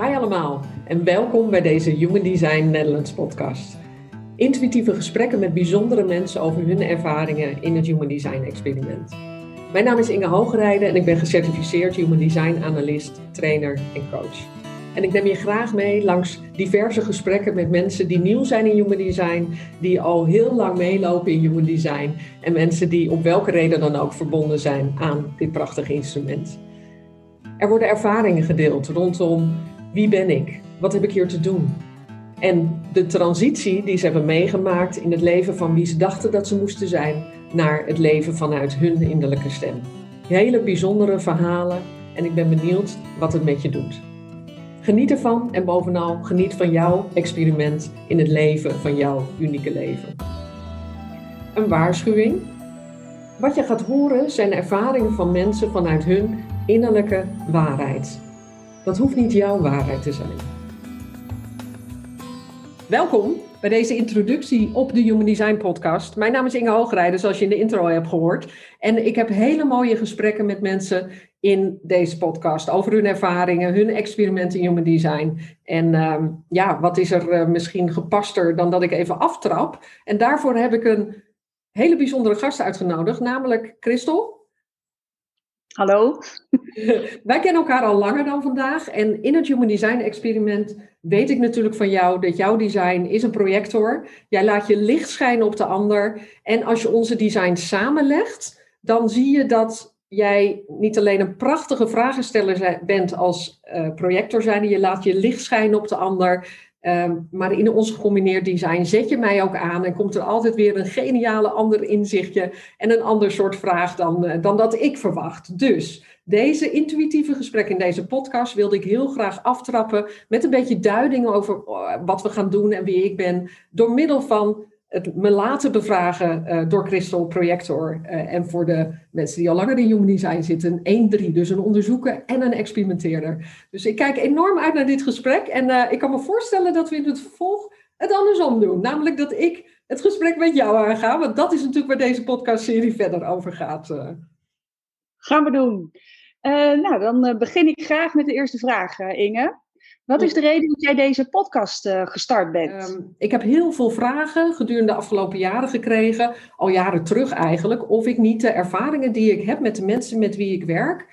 Hi allemaal en welkom bij deze Human Design Netherlands podcast. Intuïtieve gesprekken met bijzondere mensen over hun ervaringen in het Human Design experiment. Mijn naam is Inge Hoogrijden en ik ben gecertificeerd Human Design analyst, trainer en coach. En ik neem je graag mee langs diverse gesprekken met mensen die nieuw zijn in Human Design, die al heel lang meelopen in Human Design en mensen die op welke reden dan ook verbonden zijn aan dit prachtige instrument. Er worden ervaringen gedeeld rondom wie ben ik? Wat heb ik hier te doen? En de transitie die ze hebben meegemaakt in het leven van wie ze dachten dat ze moesten zijn, naar het leven vanuit hun innerlijke stem. Hele bijzondere verhalen en ik ben benieuwd wat het met je doet. Geniet ervan en bovenal geniet van jouw experiment in het leven van jouw unieke leven. Een waarschuwing. Wat je gaat horen zijn ervaringen van mensen vanuit hun innerlijke waarheid. Dat hoeft niet jouw waarheid te zijn. Welkom bij deze introductie op de Human Design Podcast. Mijn naam is Inge Hoogrijden, zoals je in de intro hebt gehoord. En ik heb hele mooie gesprekken met mensen in deze podcast over hun ervaringen, hun experimenten in Human Design. En uh, ja, wat is er uh, misschien gepaster dan dat ik even aftrap? En daarvoor heb ik een hele bijzondere gast uitgenodigd, namelijk Christel. Hallo. Wij kennen elkaar al langer dan vandaag. En in het Human Design experiment weet ik natuurlijk van jou dat jouw design is een projector. Jij laat je licht schijnen op de ander. En als je onze design samenlegt, dan zie je dat jij niet alleen een prachtige vragensteller bent als uh, projector zijn. Je laat je licht schijnen op de ander. Um, maar in ons gecombineerd design zet je mij ook aan en komt er altijd weer een geniale ander inzichtje en een ander soort vraag dan, uh, dan dat ik verwacht. Dus deze intuïtieve gesprek in deze podcast wilde ik heel graag aftrappen met een beetje duiding over uh, wat we gaan doen en wie ik ben, door middel van het me laten bevragen uh, door Crystal Projector. Uh, en voor de mensen die al langer in Human Design zitten, een 1-3. Dus een onderzoeker en een experimenteerder. Dus ik kijk enorm uit naar dit gesprek. En uh, ik kan me voorstellen dat we in het vervolg het andersom doen. Namelijk dat ik het gesprek met jou aanga. Want dat is natuurlijk waar deze podcastserie verder over gaat. Gaan we doen. nou, dan begin ik graag met de eerste vraag, Inge. Wat is de reden dat jij deze podcast uh, gestart bent? Um, ik heb heel veel vragen gedurende de afgelopen jaren gekregen, al jaren terug eigenlijk, of ik niet de ervaringen die ik heb met de mensen met wie ik werk,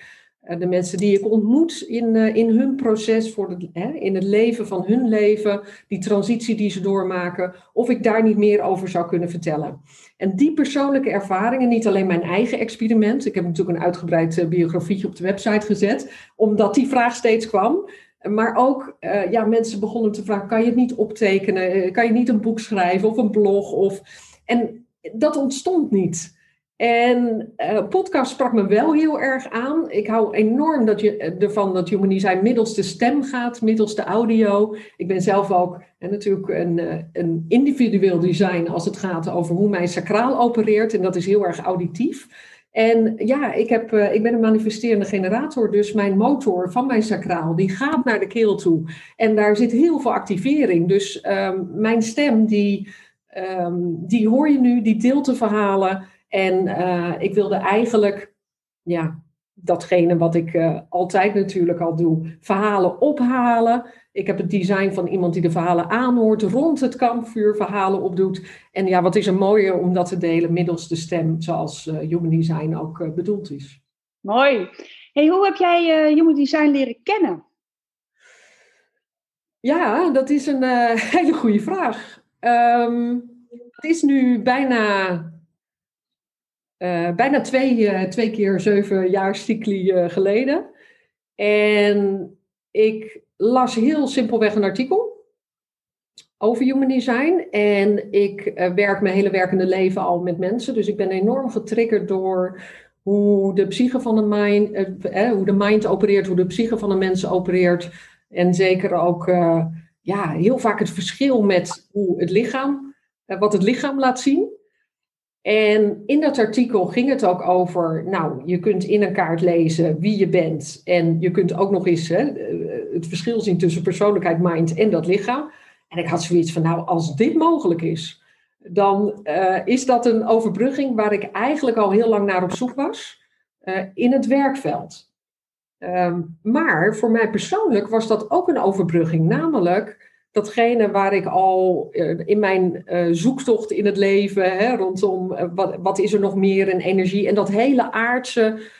uh, de mensen die ik ontmoet in, uh, in hun proces, voor de, hè, in het leven van hun leven, die transitie die ze doormaken, of ik daar niet meer over zou kunnen vertellen. En die persoonlijke ervaringen, niet alleen mijn eigen experiment, ik heb natuurlijk een uitgebreid biografietje op de website gezet, omdat die vraag steeds kwam. Maar ook, uh, ja, mensen begonnen te vragen, kan je het niet optekenen? Eh, kan je niet een boek schrijven of een blog? Of... En dat ontstond niet. En uh, podcast sprak me wel heel erg aan. Ik hou enorm dat je, ervan dat Human Design middels de stem gaat, middels de audio. Ik ben zelf ook en natuurlijk een, een individueel design als het gaat over hoe mijn sacraal opereert. En dat is heel erg auditief. En ja, ik, heb, uh, ik ben een manifesterende generator, dus mijn motor van mijn sacraal, die gaat naar de keel toe. En daar zit heel veel activering. Dus um, mijn stem, die, um, die hoor je nu, die deelt de verhalen. En uh, ik wilde eigenlijk, ja, datgene wat ik uh, altijd natuurlijk al doe, verhalen ophalen. Ik heb het design van iemand die de verhalen aanhoort, rond het kampvuur verhalen opdoet. En ja, wat is er mooier om dat te delen middels de stem, zoals uh, Human Design ook uh, bedoeld is. Mooi. Hey, hoe heb jij Human Design leren kennen? Ja, dat is een hele goede vraag. Um, het is nu bijna, bijna twee, twee keer zeven jaar cycli geleden. En ik las heel simpelweg een artikel over human design. En ik werk mijn hele werkende leven al met mensen. Dus ik ben enorm getriggerd door hoe de psyche van de mind, eh, hoe de mind opereert, hoe de psyche van de mensen opereert. En zeker ook ja, heel vaak het verschil met hoe het lichaam, wat het lichaam laat zien. En in dat artikel ging het ook over, nou, je kunt in een kaart lezen wie je bent. En je kunt ook nog eens hè, het verschil zien tussen persoonlijkheid, mind en dat lichaam. En ik had zoiets van, nou, als dit mogelijk is, dan uh, is dat een overbrugging waar ik eigenlijk al heel lang naar op zoek was uh, in het werkveld. Ehm, maar voor mij persoonlijk was dat ook een overbrugging. Namelijk datgene waar ik al eh, in mijn uh, zoektocht in het leven, hè, rondom uh, wat, wat is er nog meer in energie en dat hele aardse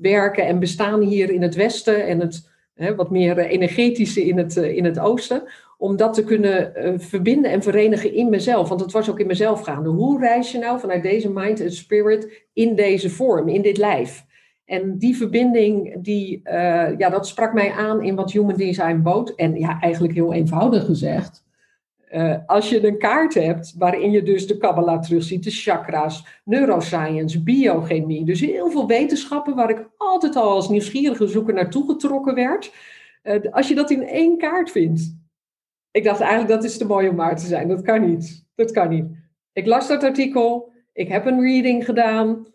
werken en bestaan hier in het Westen en het wat meer energetische in het, in het Oosten, om dat te kunnen verbinden en verenigen in mezelf. Want het was ook in mezelf gaande. Hoe reis je nou vanuit deze mind en spirit in deze vorm, in dit lijf? En die verbinding, die, uh, ja, dat sprak mij aan in wat Human Design bood. En ja, eigenlijk heel eenvoudig gezegd. Uh, als je een kaart hebt waarin je dus de Kabbalah terugziet, de chakra's, neuroscience, biochemie. Dus heel veel wetenschappen waar ik altijd al als nieuwsgierige zoeker naartoe getrokken werd. Uh, als je dat in één kaart vindt. Ik dacht eigenlijk dat is te mooi om waar te zijn. Dat kan niet. Dat kan niet. Ik las dat artikel. Ik heb een reading gedaan.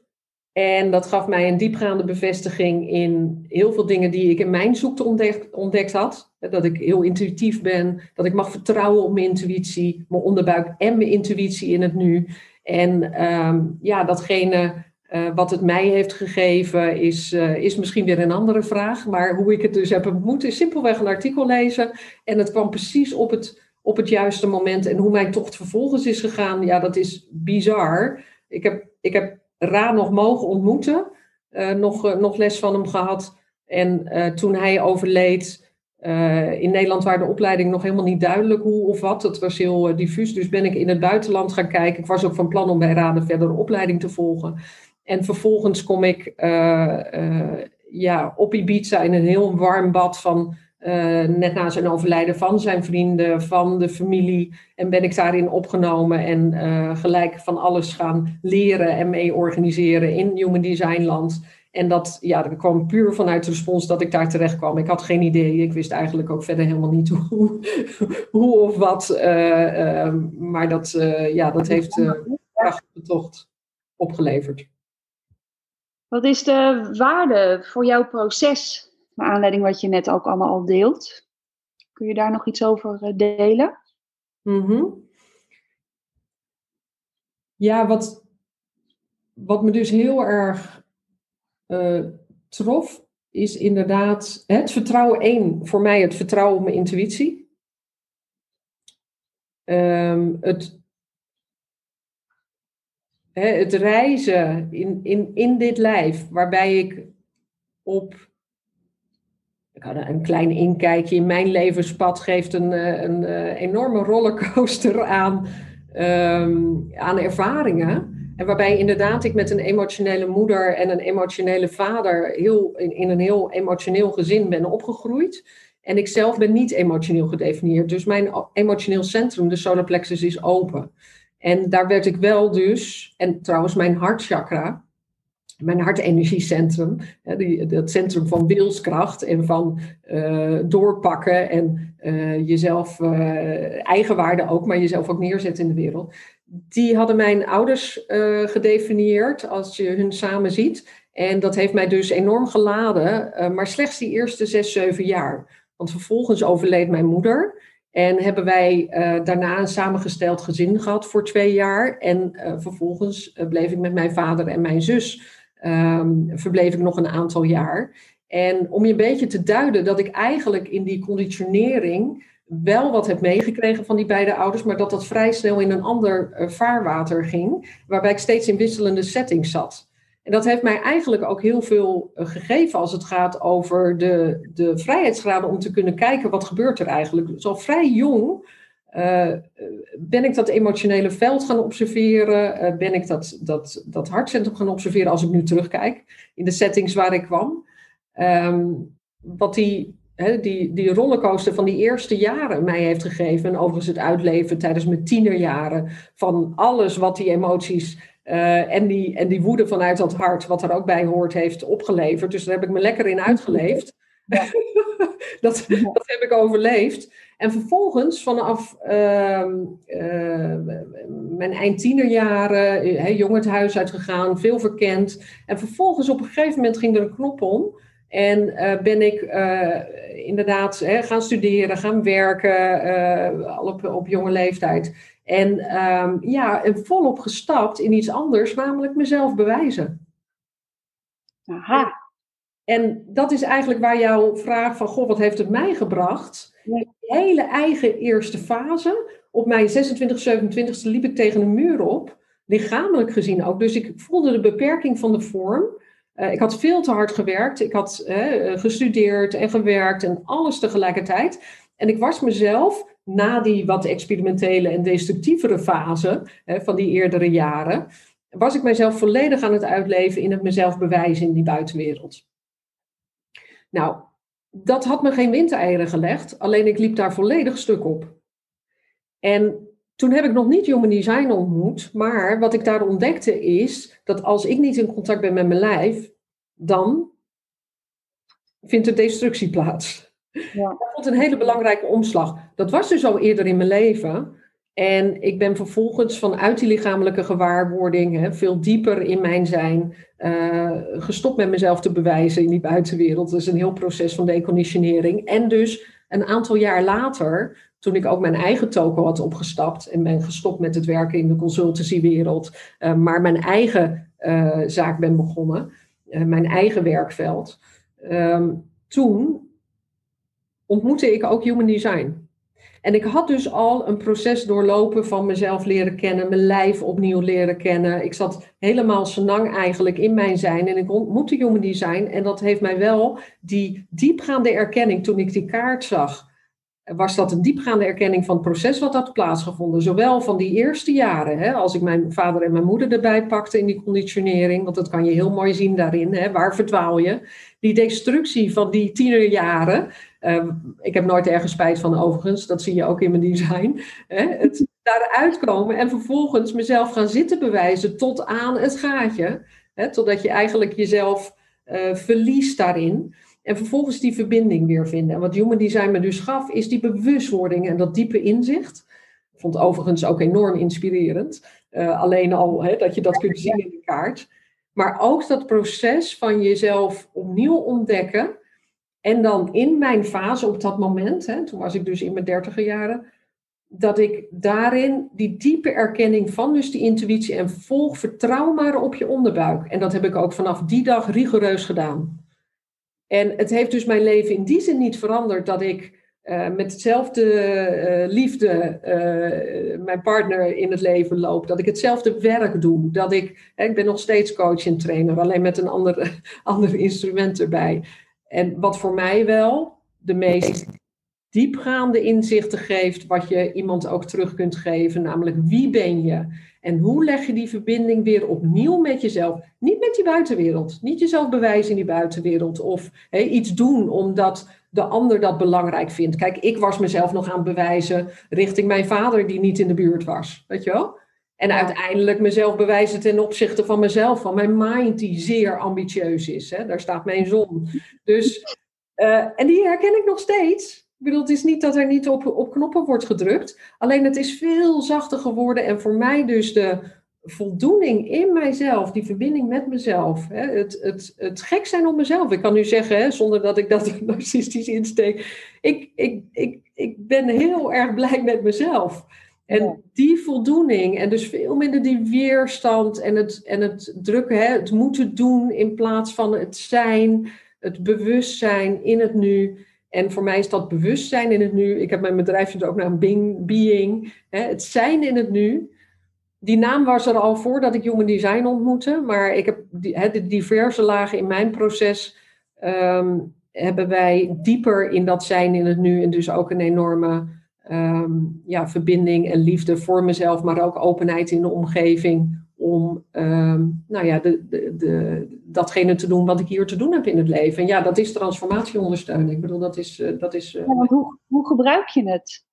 En dat gaf mij een diepgaande bevestiging in heel veel dingen die ik in mijn zoekte ontdekt, had. Dat ik heel intuïtief ben, dat ik mag vertrouwen op mijn intuïtie, mijn onderbuik en mijn intuïtie in het nu. En um, ja, datgene uh, wat het mij heeft gegeven is, uh, is misschien weer een andere vraag. Maar hoe ik het dus heb ontmoet is simpelweg een artikel lezen. En het kwam precies op het, op het juiste moment. En hoe mijn tocht vervolgens is gegaan, ja, dat is bizar. Ik heb, ik heb Ra nog mogen ontmoeten. Uh, nog, uh, nog les van hem gehad. En uh, toen hij overleed, in Nederland waren de opleiding nog helemaal niet duidelijk hoe of wat. Het was heel diffuus. Dus ben ik in het buitenland gaan kijken. Ik was ook van plan om bij Ra de verdere opleiding te volgen. En vervolgens kom ik ja, op Ibiza in een heel warm bad van uh, net na zijn overlijden van zijn vrienden, van de familie. En ben ik daarin opgenomen en uh, gelijk van alles gaan leren en mee organiseren in Human Design Land. En dat, ja, dat kwam puur vanuit de respons dat ik daar terecht kwam. Ik had geen idee. Ik wist eigenlijk ook verder helemaal niet hoe, hoe of wat. Uh, maar dat, ja, dat heeft prachtige tocht opgeleverd. Wat is de waarde voor jouw proces aanleiding wat je net ook allemaal al deelt. Kun je daar nog iets over eh, delen? Mm Ja, wat, wat me dus heel erg uh, trof, is inderdaad het vertrouwen. één, voor mij het vertrouwen op mijn intuïtie. Um, het, het reizen in, in, in dit lijf, waarbij ik op een klein inkijkje in mijn levenspad, geeft een, eh, eh, enorme rollercoaster aan, ehm, aan ervaringen. En waarbij inderdaad ik met een emotionele moeder en een emotionele vader heel, in, in een heel emotioneel gezin ben opgegroeid. En ik zelf ben niet emotioneel gedefinieerd. Dus mijn emotioneel centrum, de solar plexus, is open. En daar werd ik wel dus, en trouwens mijn hartchakra, mijn hartenergiecentrum, hè, dat centrum van wilskracht en van uh, doorpakken en uh, jezelf, uh, eigenwaarde ook, maar jezelf ook neerzetten in de wereld. Die hadden mijn ouders gedefinieerd als je hun samen ziet. En dat heeft mij dus enorm geladen, maar slechts die eerste zes, zeven jaar. Want vervolgens overleed mijn moeder. En hebben wij daarna een samengesteld gezin gehad voor twee jaar. En vervolgens bleef ik met mijn vader en mijn zus um, verbleef ik nog een aantal jaar. En om je een beetje te duiden dat ik eigenlijk in die conditionering wel wat heb meegekregen van die beide ouders, maar dat dat vrij snel in een ander uh, vaarwater ging, waarbij ik steeds in wisselende settings zat. En dat heeft mij eigenlijk ook heel veel uh, gegeven als het gaat over de, de vrijheidsgraden om te kunnen kijken wat gebeurt er eigenlijk. Dus al vrij jong uh, ben ik dat emotionele veld gaan observeren? Uh, ben ik dat, dat, dat hartcentrum gaan observeren als ik nu terugkijk in de settings waar ik kwam? Um, wat die, he, die, die rollercoaster van die eerste jaren mij heeft gegeven, en overigens het uitleven tijdens mijn tienerjaren, van alles wat die emoties en, die, en die woede vanuit dat hart, wat er ook bij hoort, heeft opgeleverd. Dus daar heb ik me lekker in uitgeleefd. Ja. dat, dat heb ik overleefd. En vervolgens, vanaf uh, uh, mijn eind tienerjaren, uh, jong het huis uitgegaan, veel verkend. En vervolgens op een gegeven moment ging er een knop om. En eh, ben ik eh, inderdaad gaan studeren, gaan werken, al op, op jonge leeftijd. En um, ja, volop gestapt in iets anders, namelijk mezelf bewijzen. Aha. En dat is eigenlijk waar jouw vraag van, goh, wat heeft het mij gebracht? Ja. hele eigen eerste fase. Op mijn 26, 27ste liep ik tegen een muur op, lichamelijk gezien ook. Dus ik voelde de beperking van de vorm. Uh, ik had veel te hard gewerkt. Ik had uh, gestudeerd en gewerkt en alles tegelijkertijd. En ik was mezelf na die wat experimentele en destructievere fase hè, van die eerdere jaren, was ik mezelf volledig aan het uitleven in het mezelf bewijzen in die buitenwereld. Nou, dat had me geen windeieren gelegd, alleen ik liep daar volledig stuk op. En toen heb ik nog niet Human Design ontmoet, maar wat ik daar ontdekte is dat als ik niet in contact ben met mijn lijf, dan vindt er destructie plaats. Ja. Dat vond een hele belangrijke omslag. Dat was dus al eerder in mijn leven. En ik ben vervolgens vanuit die lichamelijke gewaarwording, hè, veel dieper in mijn zijn, uh, gestopt met mezelf te bewijzen in die buitenwereld. Dat is een heel proces van deconditionering. En dus een aantal jaar later, toen ik ook mijn eigen token had opgestapt en ben gestopt met het werken in de consultancywereld, uh, maar mijn eigen uh, zaak ben begonnen, mijn eigen werkveld. Um, toen ontmoette ik ook Human Design. En ik had dus al een proces doorlopen van mezelf leren kennen, mijn lijf opnieuw leren kennen. Ik zat helemaal senang eigenlijk in mijn zijn en ik ontmoette Human Design. En dat heeft mij wel die diepgaande erkenning toen ik die kaart zag. Was dat een diepgaande erkenning van het proces wat had plaatsgevonden? Zowel van die eerste jaren, hè, als ik mijn vader en mijn moeder erbij pakte in die conditionering, want dat kan je heel mooi zien daarin, hè, waar verdwaal je? Die destructie van die tienerjaren, Ehm, ik heb nooit ergens spijt van overigens, dat zie je ook in mijn design. Hè? Het daaruit komen en vervolgens mezelf gaan zitten bewijzen tot aan het gaatje. Hè? Totdat je eigenlijk jezelf uh, verliest daarin. En vervolgens die verbinding weer vinden. En wat Human Design me dus gaf, is die bewustwording en dat diepe inzicht. Ik vond overigens ook enorm inspirerend. Uh, alleen al dat je dat kunt zien in de kaart. Maar ook dat proces van jezelf opnieuw ontdekken en dan in mijn fase op dat moment, toen was ik dus in mijn dertiger jaren, dat ik daarin die diepe erkenning van dus die intuïtie en volg, vertrouw maar op je onderbuik. En dat heb ik ook vanaf die dag rigoureus gedaan. En het heeft dus mijn leven in die zin niet veranderd dat ik uh, met hetzelfde uh, liefde uh, mijn partner in het leven loop. Dat ik hetzelfde werk doe. Dat ik, ik ben nog steeds coach en trainer, alleen met een ander, ander instrument erbij. En wat voor mij wel de meest diepgaande inzichten geeft, wat je iemand ook terug kunt geven, namelijk wie ben je? En hoe leg je die verbinding weer opnieuw met jezelf? Niet met die buitenwereld. Niet jezelf bewijzen in die buitenwereld. Of iets doen omdat de ander dat belangrijk vindt. Kijk, ik was mezelf nog aan het bewijzen richting mijn vader die niet in de buurt was. Weet je wel? En uiteindelijk mezelf bewijzen ten opzichte van mezelf, van mijn mind die zeer ambitieus is. Hè? Daar staat mijn zon. Dus, uh, en die herken ik nog steeds. Ik bedoel, het is niet dat er niet op, op knoppen wordt gedrukt. Alleen het is veel zachter geworden. En voor mij dus de voldoening in mijzelf, die verbinding met mezelf. Hè? Het, het, het gek zijn op mezelf. Ik kan nu zeggen, hè, zonder dat ik dat narcistisch insteek. Ik, ik, ik, ik ben heel erg blij met mezelf. En die voldoening en dus veel minder die weerstand en het, en het drukken, hè, het moeten doen in plaats van het zijn, het bewustzijn in het nu. En voor mij is dat bewustzijn in het nu. Ik heb mijn bedrijf ook naar een being, being hè, het zijn in het nu. Die naam was er al voordat ik Human Design ontmoette, maar ik heb hè, de diverse lagen in mijn proces. Um, hebben wij dieper in dat zijn in het nu en dus ook een enorme Ehm, ja, verbinding en liefde voor mezelf, maar ook openheid in de omgeving om ehm, nou ja, de, de, de, datgene te doen wat ik hier te doen heb in het leven. En ja, dat is transformatieondersteuning. Ik bedoel, dat is. Uh, dat is uh, hoe, hoe gebruik je het?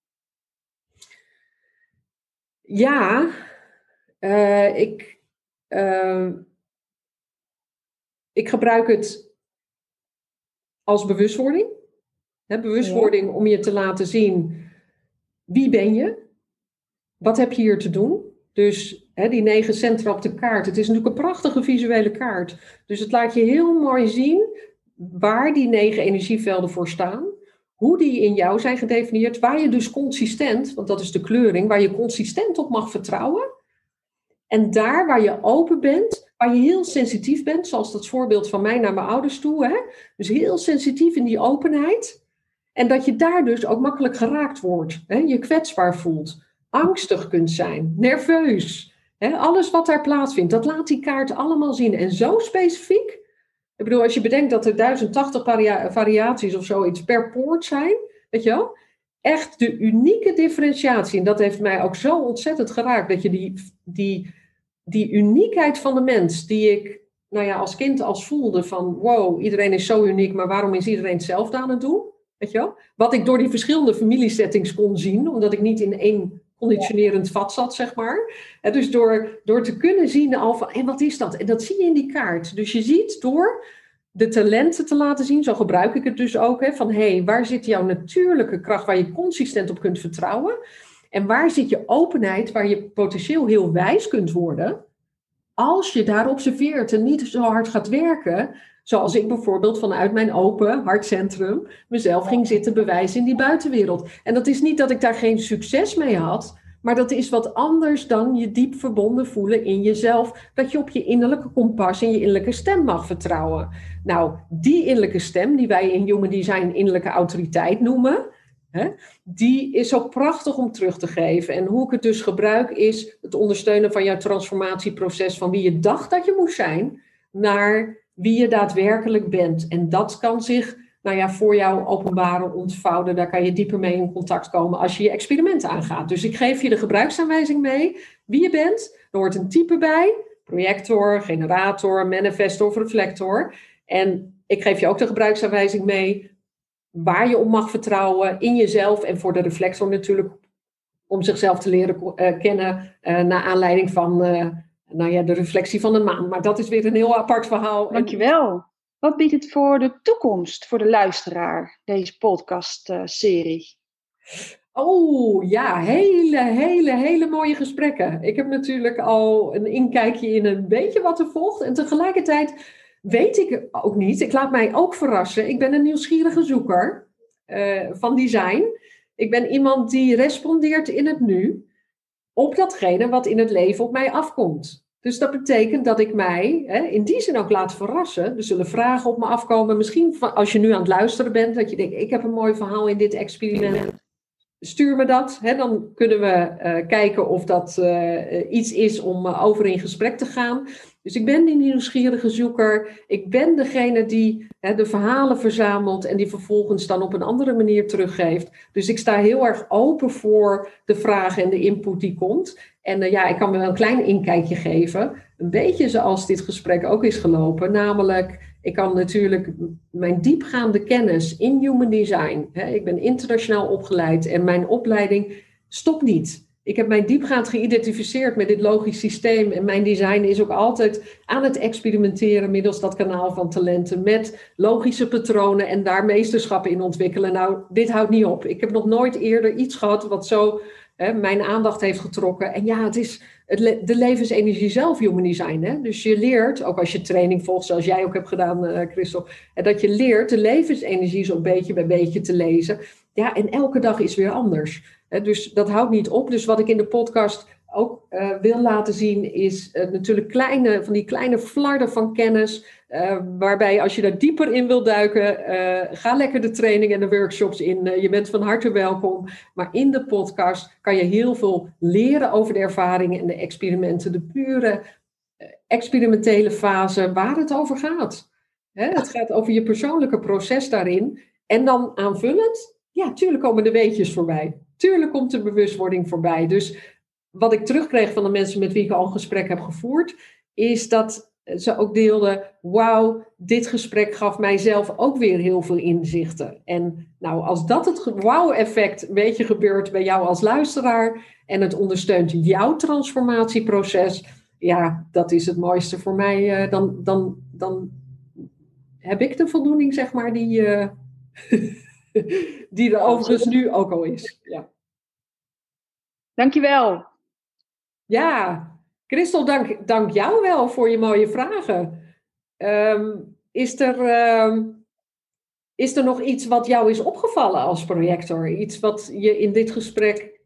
Ja, uh, ik, ik gebruik het als bewustwording. Bewustwording om je te laten zien wie ben je? Wat heb je hier te doen? Dus die negen centra op de kaart. Het is natuurlijk een prachtige visuele kaart. Dus het laat je heel mooi zien waar die negen energievelden voor staan. Hoe die in jou zijn gedefinieerd. Waar je dus consistent, want dat is de kleuring, waar je consistent op mag vertrouwen. En daar waar je open bent waar je heel sensitief bent, zoals dat voorbeeld van mij naar mijn ouders toe. Dus heel sensitief in die openheid. En dat je daar dus ook makkelijk geraakt wordt. Je kwetsbaar voelt, angstig kunt zijn, nerveus. Alles wat daar plaatsvindt, dat laat die kaart allemaal zien. En zo specifiek. Ik bedoel, als je bedenkt dat er 1080 variaties of zoiets per poort zijn, weet je wel? Echt de unieke differentiatie. En dat heeft mij ook zo ontzettend geraakt. Dat je die, die, die uniekheid van de mens, die ik nou ja, als kind als voelde van wow, iedereen is zo uniek, maar waarom is iedereen hetzelfde aan het doen? Weet je wel? Wat ik door die verschillende familiesettings kon zien, omdat ik niet in één conditionerend vat zat, zeg maar. Dus door, door te kunnen zien al van, en wat is dat? En dat zie je in die kaart. Dus je ziet door de talenten te laten zien, zo gebruik ik het dus ook, hè, van hé, hey, waar zit jouw natuurlijke kracht waar je consistent op kunt vertrouwen? En waar zit je openheid waar je potentieel heel wijs kunt worden? Als je daar observeert en niet zo hard gaat werken, Zoals ik bijvoorbeeld vanuit mijn open hartcentrum mezelf ging zitten bewijzen in die buitenwereld. En dat is niet dat ik daar geen succes mee had, maar dat is wat anders dan je diep verbonden voelen in jezelf. Dat je op je innerlijke kompas en je innerlijke stem mag vertrouwen. Nou, die innerlijke stem, die wij in Human Design innerlijke autoriteit noemen, hè, die is zo prachtig om terug te geven. En hoe ik het dus gebruik is het ondersteunen van jouw transformatieproces van wie je dacht dat je moest zijn, naar wie je daadwerkelijk bent. En dat kan zich nou ja, voor jou openbaren, ontvouwen. Daar kan je dieper mee in contact komen als je je experiment aangaat. Dus ik geef je de gebruiksaanwijzing mee. Wie je bent, er hoort een type bij. Projector, generator, manifestor of reflector. En ik geef je ook de gebruiksaanwijzing mee waar je op mag vertrouwen in jezelf en voor de reflector natuurlijk om zichzelf te leren uh, kennen uh, naar aanleiding van uh, nou ja, de reflectie van de maan. Maar dat is weer een heel apart verhaal. Dankjewel. Wat biedt het voor de toekomst voor de luisteraar, deze podcast-serie? Oh ja, hele, hele, hele mooie gesprekken. Ik heb natuurlijk al een inkijkje in een beetje wat er volgt. En tegelijkertijd weet ik ook niet. Ik laat mij ook verrassen. Ik ben een nieuwsgierige zoeker uh, van design. Ik ben iemand die respondeert in het nu op datgene wat in het leven op mij afkomt. Dus dat betekent dat ik mij hè, in die zin ook laat verrassen. Er zullen vragen op me afkomen. Misschien als je nu aan het luisteren bent, dat je denkt: ik heb een mooi verhaal in dit experiment. Stuur me dat. Hè, dan kunnen we uh, kijken of dat uh, iets is om over in gesprek te gaan. Dus ik ben die nieuwsgierige zoeker. Ik ben degene die hè, de verhalen verzamelt en die vervolgens dan op een andere manier teruggeeft. Dus ik sta heel erg open voor de vragen en de input die komt. En ja, ik kan me wel een klein inkijkje geven. Een beetje zoals dit gesprek ook is gelopen. Namelijk, ik kan natuurlijk mijn diepgaande kennis in human design. Hè, ik ben internationaal opgeleid en mijn opleiding stopt niet. Ik heb mij diepgaand geïdentificeerd met dit logisch systeem. En mijn design is ook altijd aan het experimenteren middels dat kanaal van talenten. Met logische patronen en daar meesterschappen in ontwikkelen. Nou, dit houdt niet op. Ik heb nog nooit eerder iets gehad wat zo hè, mijn aandacht heeft getrokken. En ja, het is het de levensenergie zelf, human design. Hè? Dus je leert, ook als je training volgt, zoals jij ook hebt gedaan, uh, Christel. En dat je leert de levensenergie zo'n beetje bij beetje te lezen. Ja, en elke dag is weer anders. Dus dat houdt niet op. Dus wat ik in de podcast ook uh, wil laten zien, is uh, natuurlijk kleine, van die kleine flarden van kennis. Uh, waarbij als je daar dieper in wil duiken, ga lekker de training en de workshops in. je bent van harte welkom. Maar in de podcast kan je heel veel leren over de ervaringen en de experimenten. De pure experimentele fase waar het over gaat. Hè, het gaat over je persoonlijke proces daarin. En dan aanvullend, ja, tuurlijk komen de weetjes voorbij. Tuurlijk komt de bewustwording voorbij. Dus wat ik terugkreeg van de mensen met wie ik al een gesprek heb gevoerd, is dat ze ook deelden: wauw, dit gesprek gaf mijzelf ook weer heel veel inzichten. En nou, als dat het wauw-effect een beetje gebeurt bij jou als luisteraar en het ondersteunt jouw transformatieproces, ja, dat is het mooiste voor mij. Uh, dan, dan, dan heb ik de voldoening, zeg maar, die. Uh, die er overigens nu ook al is. Ja. Dankjewel. Ja, Christel, dank, dank jou wel voor je mooie vragen. Um, is, er, um, is er nog iets wat jou is opgevallen als projector? Iets wat je in dit gesprek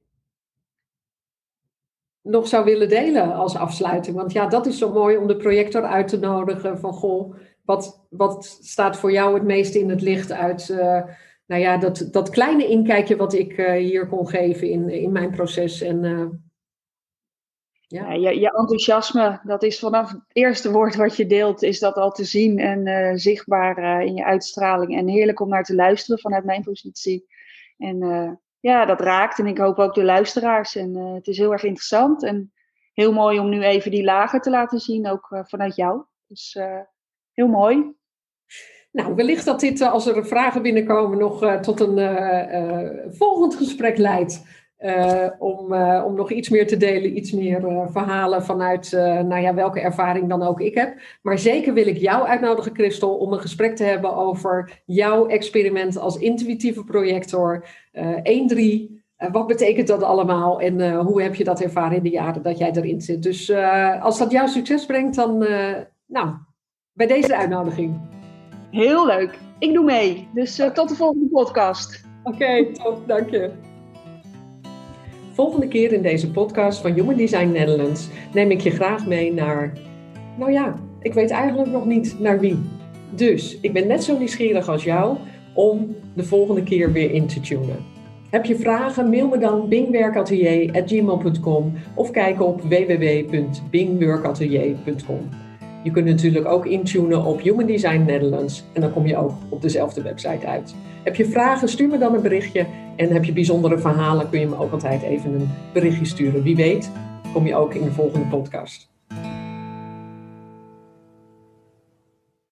nog zou willen delen als afsluiting. Want ja, dat is zo mooi om de projector uit te nodigen van goh, wat, wat staat voor jou het meest in het licht uit uh, nou ja, dat, dat kleine inkijkje wat ik uh, hier kon geven in, in mijn proces. En, uh, ja. ja je, je, enthousiasme, dat is vanaf het eerste woord wat je deelt, is dat al te zien en zichtbaar in je uitstraling. En heerlijk om naar te luisteren vanuit mijn positie. En ja, dat raakt. En ik hoop ook de luisteraars. En het is heel erg interessant. En heel mooi om nu even die lagen te laten zien, ook vanuit jou. Dus heel mooi. Nou, wellicht dat dit, eh, als er vragen binnenkomen, nog uh, tot een uh, volgend gesprek leidt. Om, om nog iets meer te delen, iets meer verhalen vanuit nou ja, welke ervaring dan ook ik heb. Maar zeker wil ik jou uitnodigen, Christel, om een gesprek te hebben over jouw experiment als intuïtieve projector 1-3. wat betekent dat allemaal en hoe heb je dat ervaren in de jaren dat jij erin zit? Dus als dat jouw succes brengt, dan nou, bij deze uitnodiging. Heel leuk. Ik doe mee. Dus tot de volgende podcast. Oké, okay, top. Dank je. Volgende keer in deze podcast van Human Design Netherlands neem ik je graag mee naar. Nou ja, ik weet eigenlijk nog niet naar wie. Dus ik ben net zo nieuwsgierig als jou om de volgende keer weer in te tunen. Heb je vragen? Mail me dan bingwerkatelier.gmail.com of kijk op www.bingwerkatelier.com. Je kunt natuurlijk ook intunen op Human Design Netherlands en dan kom je ook op dezelfde website uit. Heb je vragen, stuur me dan een berichtje. En heb je bijzondere verhalen, kun je me ook altijd even een berichtje sturen. Wie weet, kom je ook in de volgende podcast.